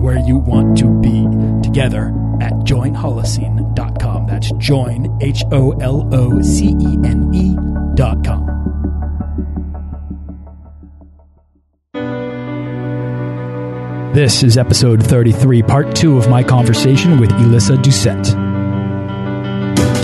where you want to be together at joinholocene.com. That's join, H O L O C E N E.com. This is episode 33, part two of my conversation with Elisa Doucette.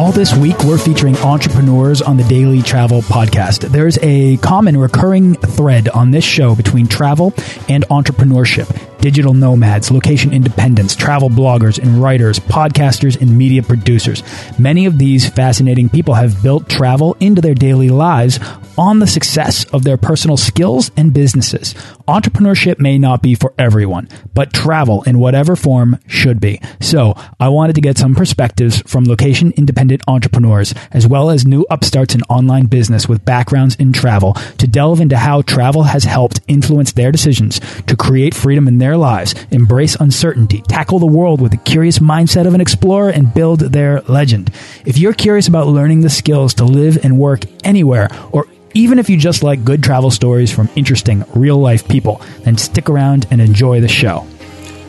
All this week, we're featuring entrepreneurs on the Daily Travel Podcast. There's a common recurring thread on this show between travel and entrepreneurship digital nomads, location independents, travel bloggers and writers, podcasters and media producers. Many of these fascinating people have built travel into their daily lives on the success of their personal skills and businesses. Entrepreneurship may not be for everyone, but travel in whatever form should be. So I wanted to get some perspectives from location independent entrepreneurs, as well as new upstarts in online business with backgrounds in travel to delve into how travel has helped influence their decisions to create freedom in their lives, embrace uncertainty, tackle the world with the curious mindset of an explorer, and build their legend. If you're curious about learning the skills to live and work anywhere or even if you just like good travel stories from interesting real life people, then stick around and enjoy the show.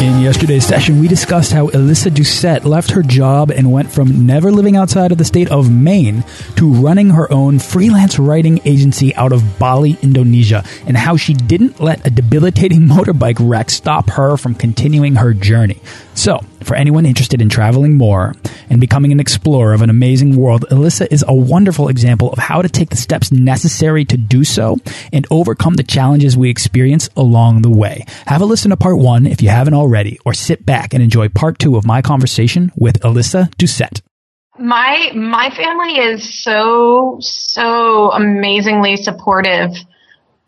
In yesterday's session, we discussed how Elisa Doucette left her job and went from never living outside of the state of Maine to running her own freelance writing agency out of Bali, Indonesia, and how she didn't let a debilitating motorbike wreck stop her from continuing her journey. So, for anyone interested in traveling more and becoming an explorer of an amazing world, Elisa is a wonderful example of how to take the steps necessary to do so and overcome the challenges we experience along the way. Have a listen to part one if you haven't already, or sit back and enjoy part two of my conversation with Elisa Doucette. My my family is so so amazingly supportive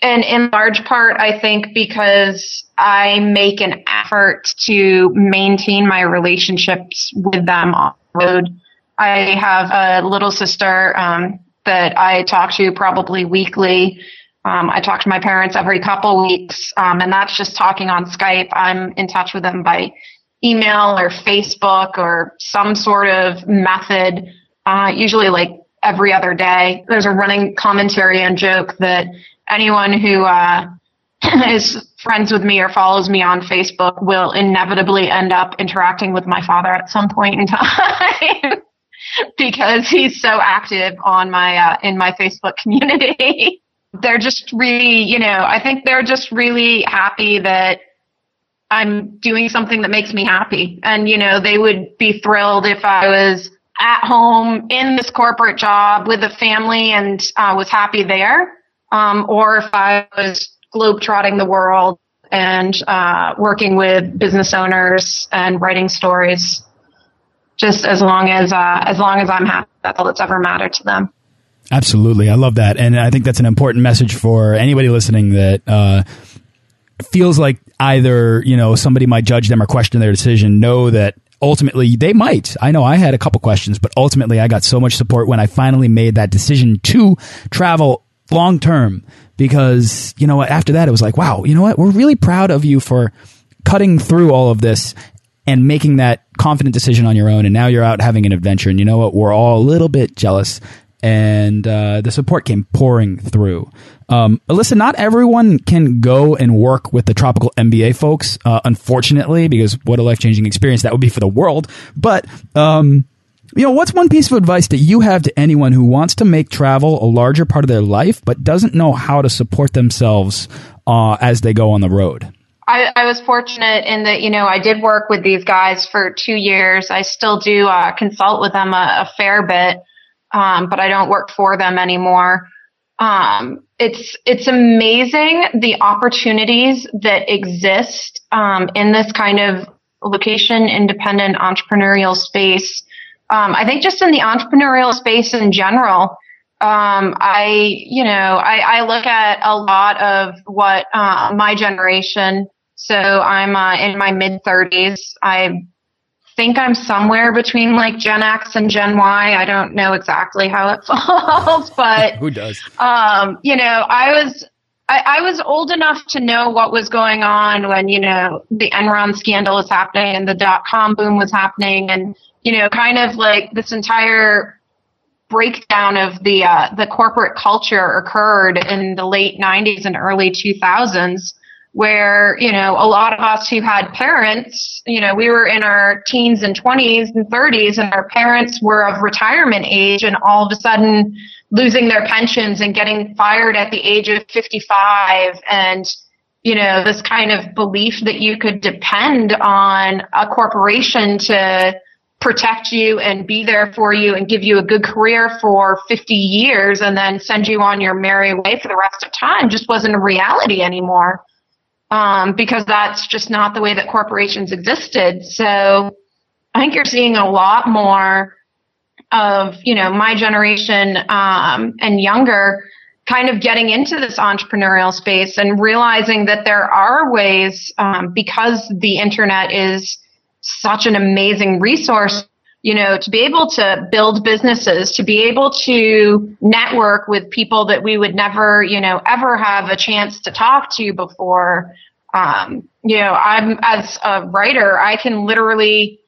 and in large part, I think because I make an effort to maintain my relationships with them on the road. I have a little sister um, that I talk to probably weekly. Um, I talk to my parents every couple weeks, um, and that's just talking on Skype. I'm in touch with them by email or Facebook or some sort of method, uh, usually like every other day. There's a running commentary and joke that anyone who uh, is friends with me or follows me on Facebook will inevitably end up interacting with my father at some point in time because he's so active on my uh, in my Facebook community. they're just really, you know, I think they're just really happy that I'm doing something that makes me happy. And, you know, they would be thrilled if I was at home in this corporate job with a family and uh, was happy there um, or if I was globetrotting the world and uh, working with business owners and writing stories. Just as long as uh, as long as I'm happy, that's all that's ever mattered to them. Absolutely, I love that, and I think that's an important message for anybody listening that uh, feels like either you know somebody might judge them or question their decision. Know that ultimately they might. I know I had a couple questions, but ultimately I got so much support when I finally made that decision to travel long term because you know after that it was like wow you know what? We're really proud of you for cutting through all of this and making that confident decision on your own. And now you're out having an adventure. And you know what? We're all a little bit jealous. And uh, the support came pouring through. Um, Elisa, not everyone can go and work with the tropical MBA folks, uh, unfortunately, because what a life changing experience that would be for the world. But um, You know, what's one piece of advice that you have to anyone who wants to make travel a larger part of their life, but doesn't know how to support themselves uh, as they go on the road? I, I, was fortunate in that, you know, I did work with these guys for two years. I still do uh, consult with them a, a fair bit, um, but I don't work for them anymore. Um, it's it's amazing the opportunities that exist um, in this kind of location independent entrepreneurial space. Um, I think just in the entrepreneurial space in general, um, I, you know, I, I, look at a lot of what uh, my generation. So I'm uh, in my mid 30s. I think I'm somewhere between like Gen X and Gen Y. I don't know exactly how it falls, but who does? Um, you know, I was I, I, was old enough to know what was going on when, you know, the Enron scandal was happening and the dot com boom was happening and, you know, kind of like this entire breakdown of the uh, the corporate culture occurred in the late 90s and early 2000s where you know a lot of us who had parents you know we were in our teens and 20s and 30s and our parents were of retirement age and all of a sudden losing their pensions and getting fired at the age of 55 and you know this kind of belief that you could depend on a corporation to protect you and be there for you and give you a good career for 50 years and then send you on your merry way for the rest of time just wasn't a reality anymore. Um, because that's just not the way that corporations existed. So I think you're seeing a lot more of, you know, my generation, um, and younger kind of getting into this entrepreneurial space and realizing that there are ways, um, because the internet is such an amazing resource you know, to be able to build businesses, to be able to network with people that we would never, you know, ever have a chance to talk to before. Um, you know, I'm as a writer, I can literally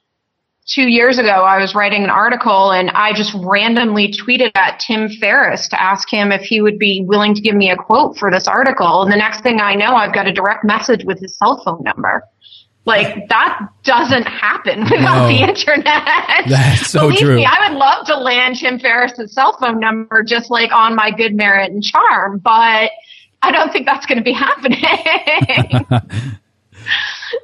two years ago, I was writing an article and I just randomly tweeted at Tim Ferriss to ask him if he would be willing to give me a quote for this article. And the next thing I know, I've got a direct message with his cell phone number. Like that doesn't happen without no. the internet. That's so Believe true. Me, I would love to land Tim Ferriss's cell phone number just like on my good merit and charm, but I don't think that's going to be happening.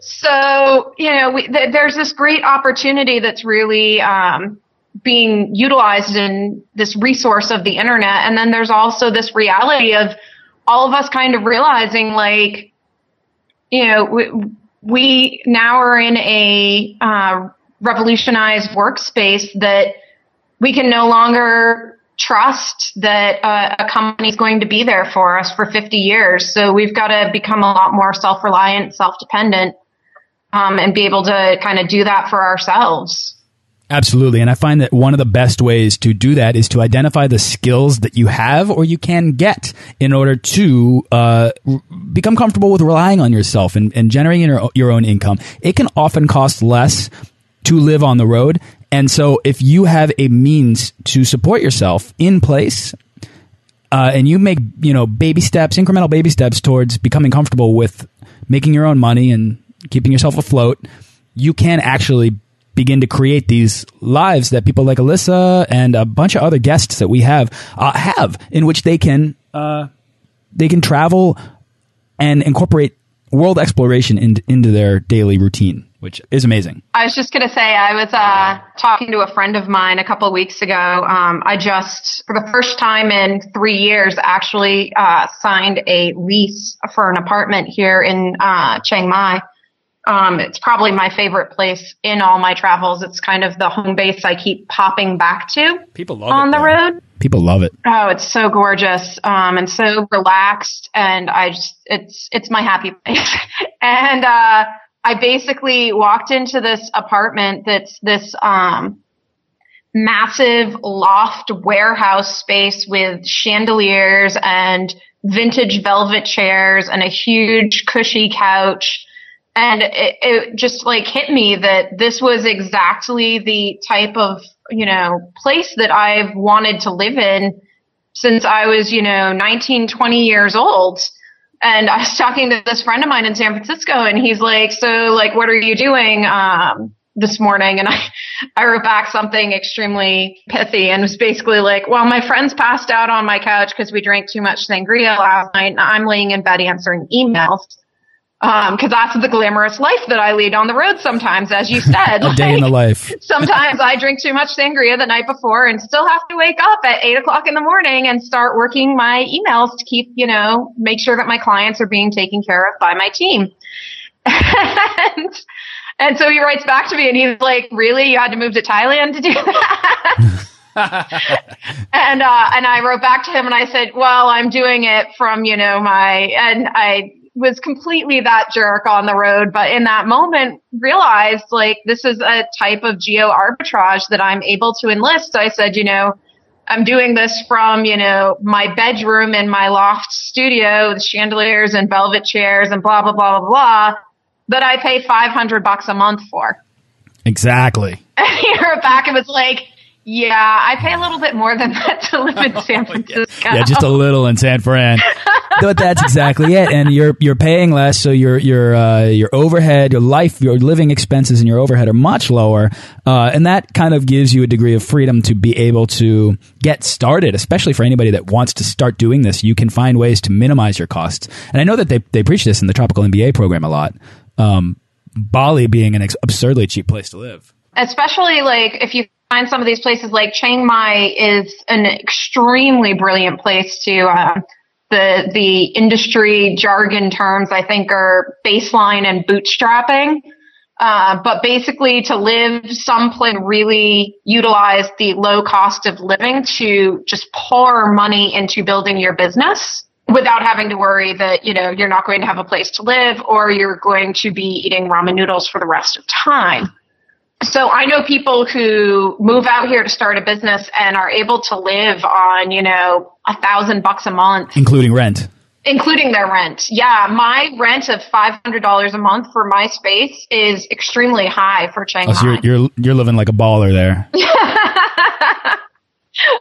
so, you know, we, th- there's this great opportunity that's really, um, being utilized in this resource of the internet. And then there's also this reality of all of us kind of realizing like, you know, we, we now are in a uh, revolutionized workspace that we can no longer trust that uh, a company is going to be there for us for 50 years. So we've got to become a lot more self-reliant, self-dependent, um, and be able to kind of do that for ourselves. Absolutely. And I find that one of the best ways to do that is to identify the skills that you have or you can get in order to uh, become comfortable with relying on yourself and, and generating your, your own income. It can often cost less to live on the road. And so if you have a means to support yourself in place, uh, and you make you know baby steps, incremental baby steps towards becoming comfortable with making your own money and keeping yourself afloat, you can actually begin to create these lives that people like Elisa and a bunch of other guests that we have uh, have, in which they can uh, they can travel and incorporate world exploration in, into their daily routine which is amazing. I was just going to say, I was uh, talking to a friend of mine a couple of weeks ago. Um, I just, for the first time in three years, actually uh, signed a lease for an apartment here in uh, Chiang Mai. Um, it's probably my favorite place in all my travels. It's kind of the home base I keep popping back to. People love on the road. People love it. Oh, it's so gorgeous um, and so relaxed, and I just it's it's my happy place. and uh, I basically walked into this apartment that's this um, massive loft warehouse space with chandeliers and vintage velvet chairs and a huge cushy couch and it, it just like hit me that this was exactly the type of you know place that I've wanted to live in since I was you know 19 20 years old and I was talking to this friend of mine in San Francisco and he's like so like what are you doing um this morning and I, I wrote back something extremely pithy and was basically like, well, my friends passed out on my couch because we drank too much sangria last night and I'm laying in bed answering emails. Um, cause that's the glamorous life that I lead on the road sometimes, as you said. A day in the life. sometimes I drink too much sangria the night before and still have to wake up at eight o'clock in the morning and start working my emails to keep, you know, make sure that my clients are being taken care of by my team. and, and so he writes back to me and he's like, really? You had to move to Thailand to do that? and uh, and I wrote back to him and I said, "Well, I'm doing it from you know my and I was completely that jerk on the road, but in that moment realized like this is a type of geo arbitrage that I'm able to enlist. I said, you know, I'm doing this from, you know, my bedroom in my loft studio with chandeliers and velvet chairs and blah, blah, blah, blah, blah, that I pay 500 bucks a month for. Exactly. And he wrote back and was like, yeah, I pay a little bit more than that to live in San Francisco. yeah, just a little in San Fran. but that's exactly it. And you're you're paying less, so your your uh, your overhead, your life, your living expenses, and your overhead are much lower. Uh, and that kind of gives you a degree of freedom to be able to get started, especially for anybody that wants to start doing this. You can find ways to minimize your costs. And I know that they they preach this in the Tropical MBA program a lot. Um, Bali being an absurdly cheap place to live. Especially like if you find some of these places like Chiang Mai is an extremely brilliant place to uh, the the industry jargon terms I think are baseline and bootstrapping. Uh, but basically to live someplace really utilize the low cost of living to just pour money into building your business without having to worry that, you know, you're not going to have a place to live or you're going to be eating ramen noodles for the rest of time so I know people who move out here to start a business and are able to live on, you know, a thousand bucks a month, including rent. Including their rent. Yeah, my rent of five hundred dollars a month for my space is extremely high for Chiang Mai. Oh, so you're, you're you're living like a baller there.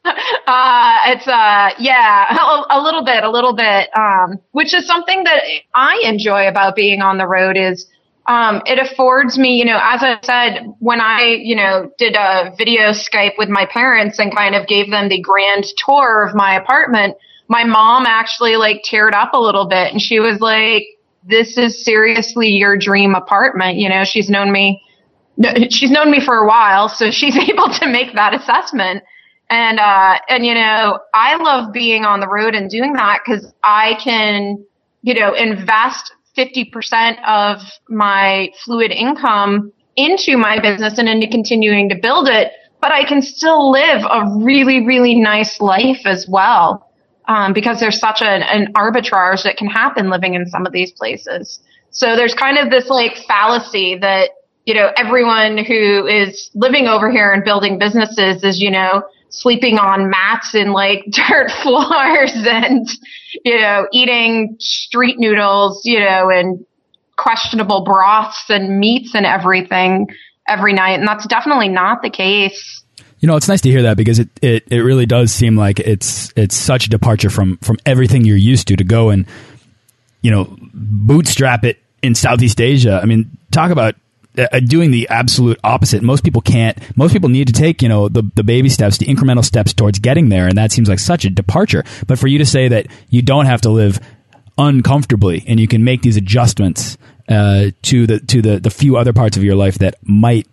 uh, it's uh, yeah, a, a, little bit, a little bit. Um, which is something that I enjoy about being on the road is um, it affords me, you know, as I said, when I, you know, did a video Skype with my parents and kind of gave them the grand tour of my apartment, my mom actually like teared up a little bit and she was like, this is seriously your dream apartment. You know, she's known me, she's known me for a while, so she's able to make that assessment. And, uh, and you know, I love being on the road and doing that because I can, you know, invest 50% of my fluid income into my business and into continuing to build it, but I can still live a really, really nice life as well. Um, because there's such an, an arbitrage that can happen living in some of these places. So there's kind of this like fallacy that, you know, everyone who is living over here and building businesses is, you know, sleeping on mats and like dirt floors and, you know, eating street noodles, you know, and questionable broths and meats and everything every night. And that's definitely not the case. You know, it's nice to hear that because it, it, it really does seem like it's it's such a departure from from everything you're used to to go and you know bootstrap it in Southeast Asia. I mean, talk about doing the absolute opposite. Most people can't. Most people need to take you know the the baby steps, the incremental steps towards getting there, and that seems like such a departure. But for you to say that you don't have to live uncomfortably and you can make these adjustments uh, to the to the the few other parts of your life that might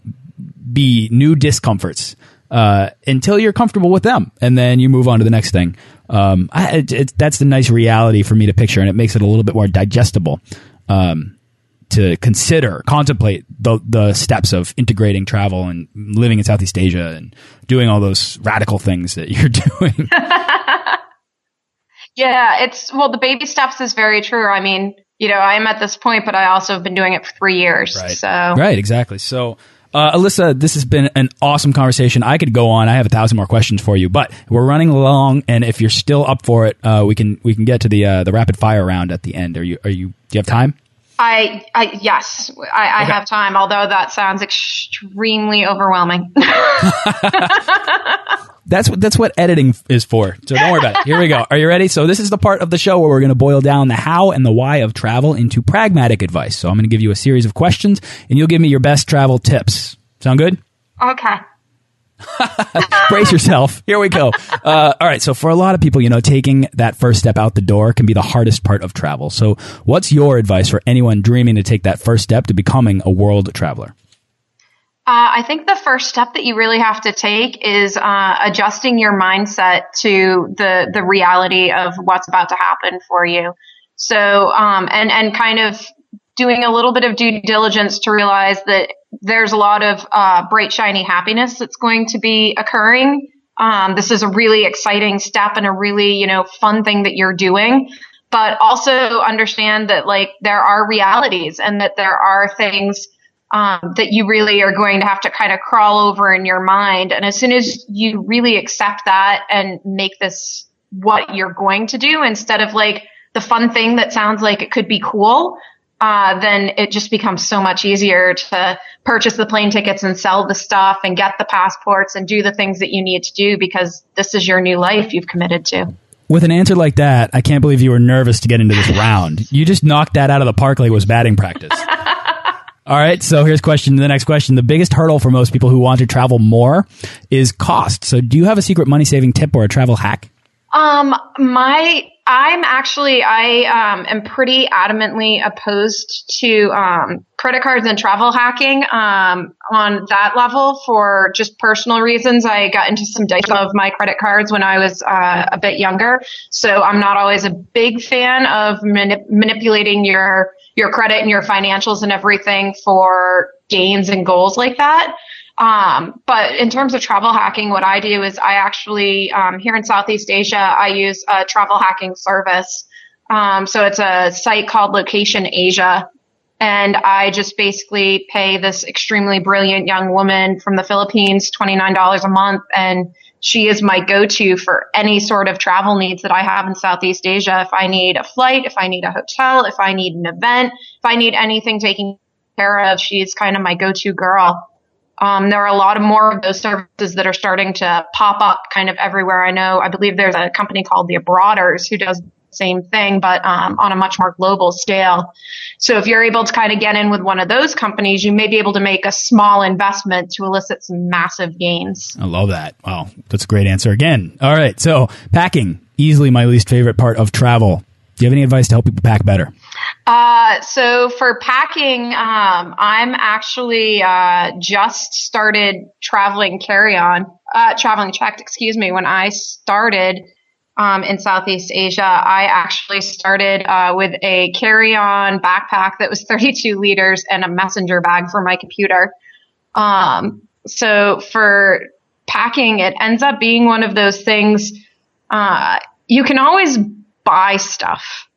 be new discomforts uh, until you're comfortable with them, and then you move on to the next thing. Um, I, it, it, that's the nice reality for me to picture, and it makes it a little bit more digestible. Um, to consider, contemplate the the steps of integrating travel and living in Southeast Asia and doing all those radical things that you're doing. yeah, it's well, the baby steps is very true. I mean, you know, I'm at this point, but I also have been doing it for three years. Right. So right, exactly. So. Uh, Elisa, this has been an awesome conversation. I could go on. I have a thousand more questions for you, but we're running along, and if you're still up for it, uh, we can we can get to the uh, the rapid fire round at the end. Are you are you? Do you have time? I, I yes, I, I okay. have time. Although that sounds extremely overwhelming. that's what that's what editing is for. So don't worry about it. Here we go. Are you ready? So this is the part of the show where we're going to boil down the how and the why of travel into pragmatic advice. So I'm going to give you a series of questions, and you'll give me your best travel tips. Sound good? Okay. Brace yourself. Here we go. Uh, all right. So, for a lot of people, you know, taking that first step out the door can be the hardest part of travel. So, what's your advice for anyone dreaming to take that first step to becoming a world traveler? Uh, I think the first step that you really have to take is uh, adjusting your mindset to the the reality of what's about to happen for you. So, um, and and kind of doing a little bit of due diligence to realize that there's a lot of uh, bright, shiny happiness that's going to be occurring. Um, this is a really exciting step and a really, you know, fun thing that you're doing. But also understand that like there are realities and that there are things um, that you really are going to have to kind of crawl over in your mind. And as soon as you really accept that and make this what you're going to do instead of like the fun thing that sounds like it could be cool, uh, then it just becomes so much easier to purchase the plane tickets and sell the stuff and get the passports and do the things that you need to do because this is your new life you've committed to. With an answer like that, I can't believe you were nervous to get into this round. You just knocked that out of the park like it was batting practice. All right, so here's question. The next question: The biggest hurdle for most people who want to travel more is cost. So, do you have a secret money saving tip or a travel hack? Um, my I'm actually I um, am pretty adamantly opposed to um, credit cards and travel hacking um, on that level for just personal reasons. I got into some debt of my credit cards when I was uh, a bit younger, so I'm not always a big fan of manip- manipulating your your credit and your financials and everything for gains and goals like that. Um, but in terms of travel hacking, what I do is I actually, um, here in Southeast Asia, I use a travel hacking service. Um, so it's a site called Location Asia. And I just basically pay this extremely brilliant young woman from the Philippines $29 a month. And she is my go-to for any sort of travel needs that I have in Southeast Asia. If I need a flight, if I need a hotel, if I need an event, if I need anything taken care of, she's kind of my go-to girl. Um, there are a lot of more of those services that are starting to pop up kind of everywhere. I know, I believe there's a company called the Abroaders who does the same thing, but um, on a much more global scale. So if you're able to kind of get in with one of those companies, you may be able to make a small investment to elicit some massive gains. I love that. Wow, that's a great answer again. All right, so packing, easily my least favorite part of travel. Do you have any advice to help people pack better? Uh, so for packing, um, I'm actually uh, just started traveling carry on, uh, traveling checked, excuse me. When I started um, in Southeast Asia, I actually started uh, with a carry on backpack that was 32 liters and a messenger bag for my computer. Um, so for packing, it ends up being one of those things. Uh, you can always buy stuff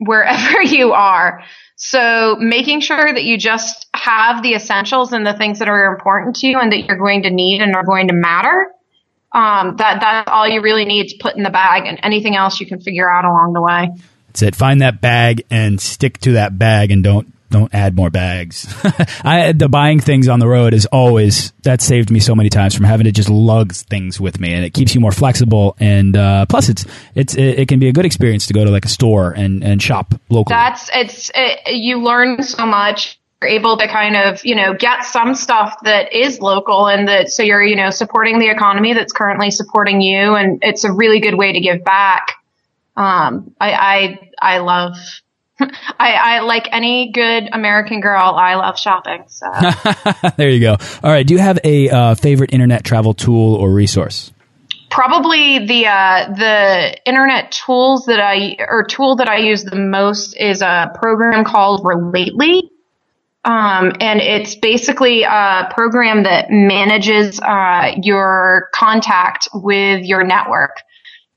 wherever you are. So making sure that you just have the essentials and the things that are important to you and that you're going to need and are going to matter. Um, that that's all you really need to put in the bag, and anything else you can figure out along the way. That's it. Find that bag and stick to that bag, and don't don't add more bags. I the buying things on the road is always that saved me so many times from having to just lug things with me, and it keeps you more flexible. And uh, plus, it's it's it, it, can be a good experience to go to like a store and and shop locally. That's it's it, you learn so much. You're able to kind of you know get some stuff that is local, and that so you're you know supporting the economy that's currently supporting you, and it's a really good way to give back. Um, I I I love I, I, like any good American girl. I love shopping. So there you go. All right. Do you have a uh, favorite internet travel tool or resource? Probably the uh, the internet tools that I or tool that I use the most is a program called Relately. Um, and it's basically a program that manages uh, your contact with your network.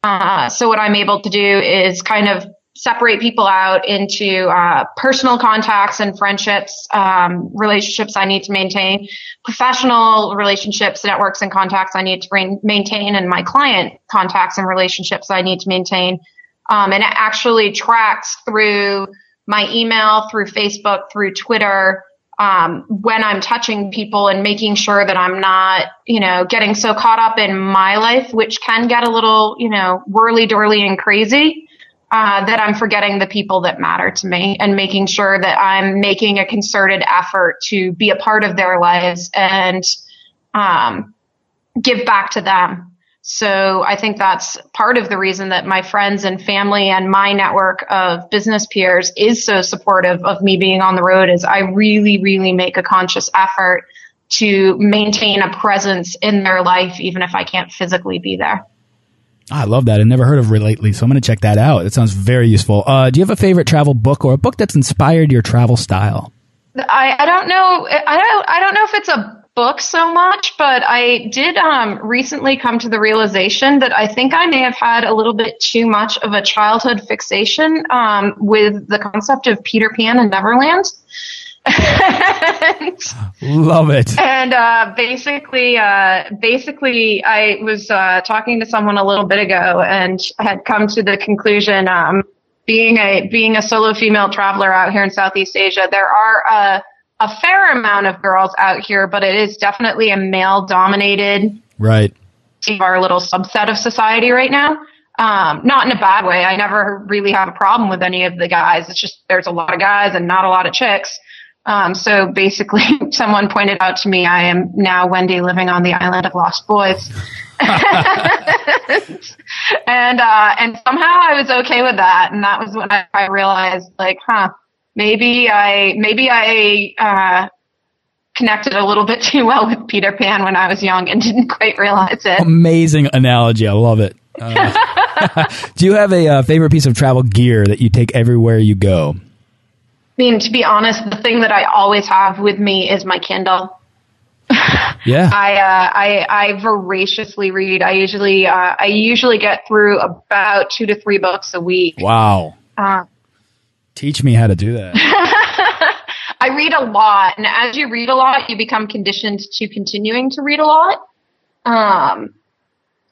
Uh, so what I'm able to do is kind of separate people out into uh, personal contacts and friendships, um, relationships I need to maintain, professional relationships, networks, and contacts I need to maintain, and my client contacts and relationships I need to maintain. Um, and it actually tracks through my email, through Facebook, through Twitter. Um, when I'm touching people and making sure that I'm not, you know, getting so caught up in my life, which can get a little, you know, whirly dorly and crazy uh, that I'm forgetting the people that matter to me and making sure that I'm making a concerted effort to be a part of their lives and um, give back to them. So I think that's part of the reason that my friends and family and my network of business peers is so supportive of me being on the road is I really, really make a conscious effort to maintain a presence in their life, even if I can't physically be there. I love that. I never heard of Relately, so I'm going to check that out. It sounds very useful. Uh, do you have a favorite travel book or a book that's inspired your travel style? I, I don't know. I don't. I don't know if it's a book so much, but I did um, recently come to the realization that I think I may have had a little bit too much of a childhood fixation um, with the concept of Peter Pan and Neverland. Love it. And uh, basically, uh, basically, I was uh, talking to someone a little bit ago, and had come to the conclusion, um, being a being a solo female traveler out here in Southeast Asia, there are a a fair amount of girls out here, but it is definitely a male dominated right our little subset of society right now. Um, not in a bad way. I never really have a problem with any of the guys. It's just there's a lot of guys and not a lot of chicks. Um, so basically, someone pointed out to me, I am now Wendy living on the island of lost boys. and, uh, and somehow I was okay with that. And that was when I, I realized like, huh, maybe I, maybe I, uh, connected a little bit too well with Peter Pan when I was young and didn't quite realize it. Amazing analogy. I love it. Uh, do you have a uh, favorite piece of travel gear that you take everywhere you go? I mean, to be honest, the thing that I always have with me is my Kindle. yeah. I, uh, I, I voraciously read. I usually, uh, I usually get through about two to three books a week. Wow. Uh, Teach me how to do that. I read a lot, and as you read a lot, you become conditioned to continuing to read a lot. Um,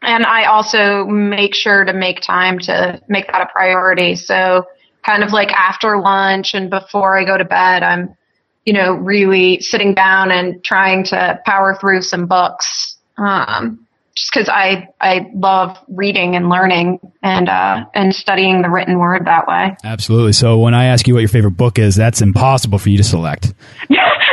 and I also make sure to make time to make that a priority. So, kind of like after lunch and before I go to bed, I'm, you know, really sitting down and trying to power through some books. Um, just because I I love reading and learning and uh, and studying the written word that way. Absolutely. So when I ask you what your favorite book is, that's impossible for you to select.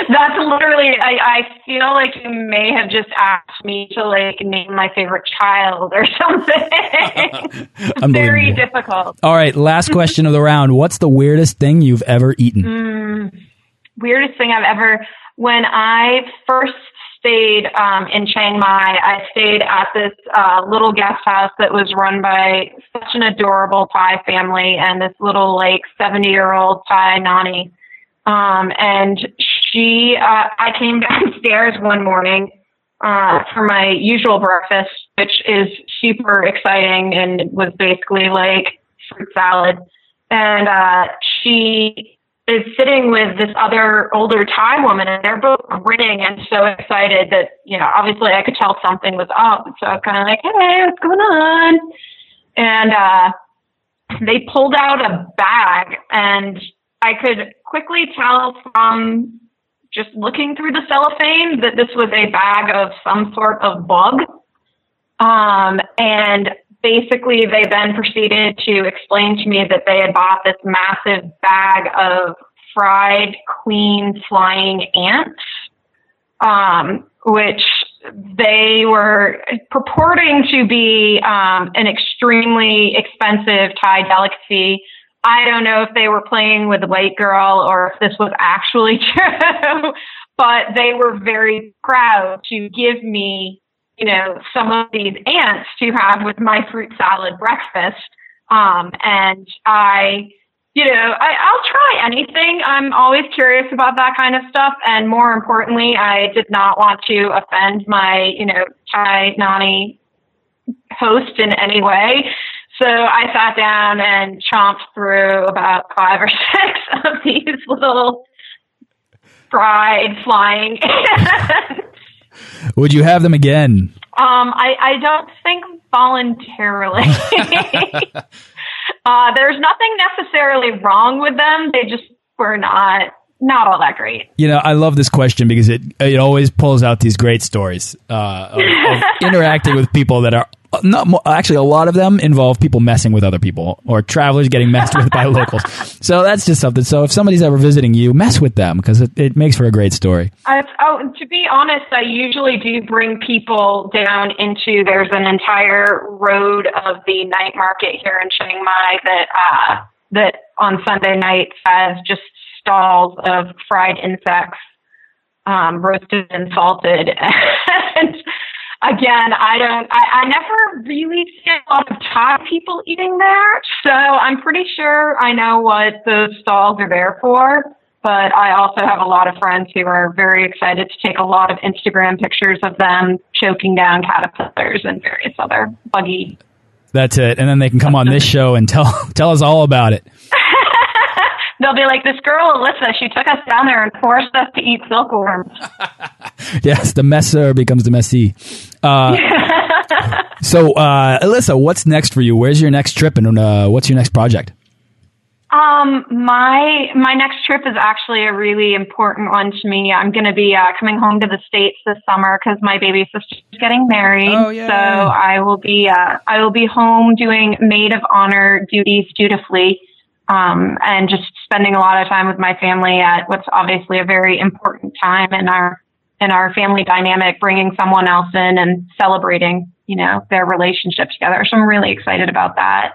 that's literally. I, I feel like you may have just asked me to like name my favorite child or something. Very difficult. All right, last question of the round. What's the weirdest thing you've ever eaten? Mm, weirdest thing I've ever. When I first stayed um, in Chiang Mai. I stayed at this uh, little guest house that was run by such an adorable Thai family and this little like 70 year old Thai nanny. Um, and she, uh, I came downstairs one morning uh, for my usual breakfast, which is super exciting and was basically like fruit salad. And uh, she is sitting with this other older Thai woman and they're both grinning and so excited that, you know, obviously I could tell something was up. So I was kind of like, hey, what's going on? And, uh, they pulled out a bag and I could quickly tell from just looking through the cellophane that this was a bag of some sort of bug. Um, and basically they then proceeded to explain to me that they had bought this massive bag of fried queen flying ants, um, which they were purporting to be um, an extremely expensive Thai delicacy. I don't know if they were playing with white girl or if this was actually true, but they were very proud to give me you know, some of these ants to have with my fruit salad breakfast. Um, and I, you know, I, I'll try anything. I'm always curious about that kind of stuff. And more importantly, I did not want to offend my, you know, Thai Nani host in any way. So I sat down and chomped through about five or six of these little fried flying. Would you have them again? Um, I, I don't think voluntarily. uh, there's nothing necessarily wrong with them. They just were not not all that great. You know, I love this question because it it always pulls out these great stories uh, of, of interacting with people that are not mo- actually a lot of them involve people messing with other people or travelers getting messed with by locals. So that's just something. So if somebody's ever visiting you, mess with them because it, it makes for a great story. I, oh, to be honest, I usually do bring people down into. There's an entire road of the night market here in Chiang Mai that uh, that on Sunday nights has just stalls of fried insects, um, roasted and salted, and again, I don't, I, I never really see a lot of Thai people eating there. So I'm pretty sure I know what the stalls are there for. But I also have a lot of friends who are very excited to take a lot of Instagram pictures of them choking down caterpillars and various other buggy. That's it. And then they can come on this show and tell, tell us all about it. They'll be like, this girl, Elisa, she took us down there and forced us to eat silkworms. yes, the messer becomes the messy. Uh, so, uh, Elisa, what's next for you? Where's your next trip and uh, what's your next project? Um, my my next trip is actually a really important one to me. I'm going to be uh, coming home to the states this summer because my baby sister's getting married. Oh, yeah. So I will be uh, I will be home doing maid of honor duties dutifully, um, and just spending a lot of time with my family at what's obviously a very important time in our in our family dynamic, bringing someone else in and celebrating, you know, their relationship together. So I'm really excited about that.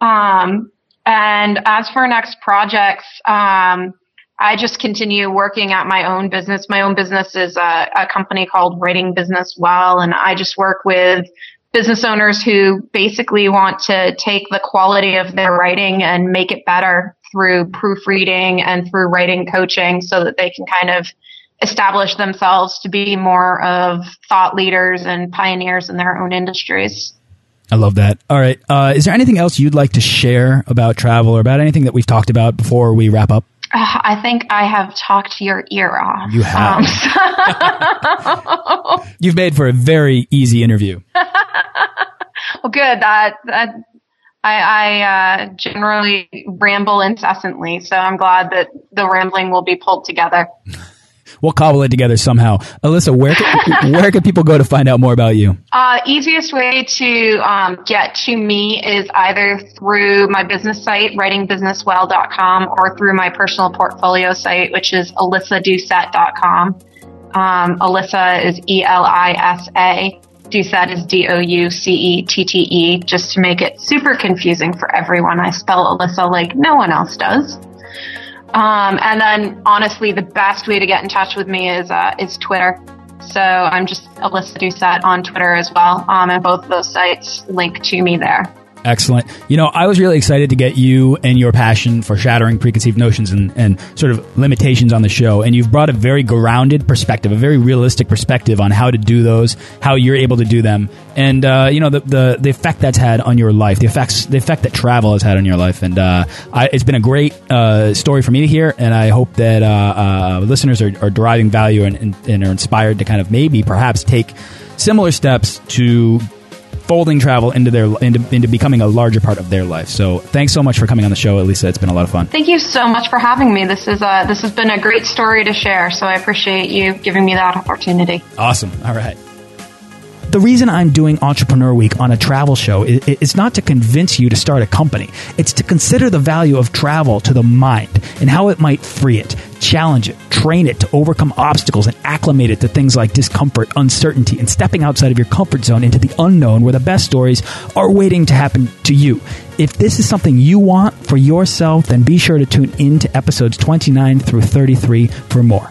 Um, and as for next projects, um, I just continue working at my own business. My own business is a, a company called Writing Business Well, and I just work with business owners who basically want to take the quality of their writing and make it better through proofreading and through writing coaching so that they can kind of establish themselves to be more of thought leaders and pioneers in their own industries. I love that. All right. Uh, is there anything else you'd like to share about travel or about anything that we've talked about before we wrap up? Uh, I think I have talked your ear off. You have. Um, You've made for a very easy interview. well, good. That that I, I uh, generally ramble incessantly, so I'm glad that the rambling will be pulled together. we'll cobble it together somehow. Elisa, where can, where can people go to find out more about you? Uh, easiest way to um, get to me is either through my business site, writingbusinesswell.com, or through my personal portfolio site, which is elisa Um, Elisa is E L I S A. Doucette is D O U C E T T E, just to make it super confusing for everyone. I spell Elisa like no one else does. Um, and then honestly, the best way to get in touch with me is, uh, is Twitter. So I'm just Elisa Doucette on Twitter as well. Um, and both of those sites link to me there. Excellent. You know, I was really excited to get you and your passion for shattering preconceived notions and, and sort of limitations on the show. And you've brought a very grounded perspective, a very realistic perspective on how to do those, how you're able to do them, and uh, you know the, the the effect that's had on your life, the effects, the effect that travel has had on your life. And uh, I, it's been a great uh, story for me to hear, and I hope that uh, uh, listeners are, are, deriving value and, and, and are inspired to kind of maybe perhaps take similar steps to folding travel into their into, into becoming a larger part of their life. So thanks so much for coming on the show, Elisa. It's been a lot of fun. Thank you so much for having me. This is uh, this has been a great story to share. So I appreciate you giving me that opportunity. Awesome. All right the reason I'm doing Entrepreneur Week on a travel show is, is, not to convince you to start a company. It's to consider the value of travel to the mind and how it might free it, challenge it, train it to overcome obstacles and acclimate it to things like discomfort, uncertainty, and stepping outside of your comfort zone into the unknown where the best stories are waiting to happen to you. If this is something you want for yourself, then be sure to tune in to episodes 29 through 33 for more.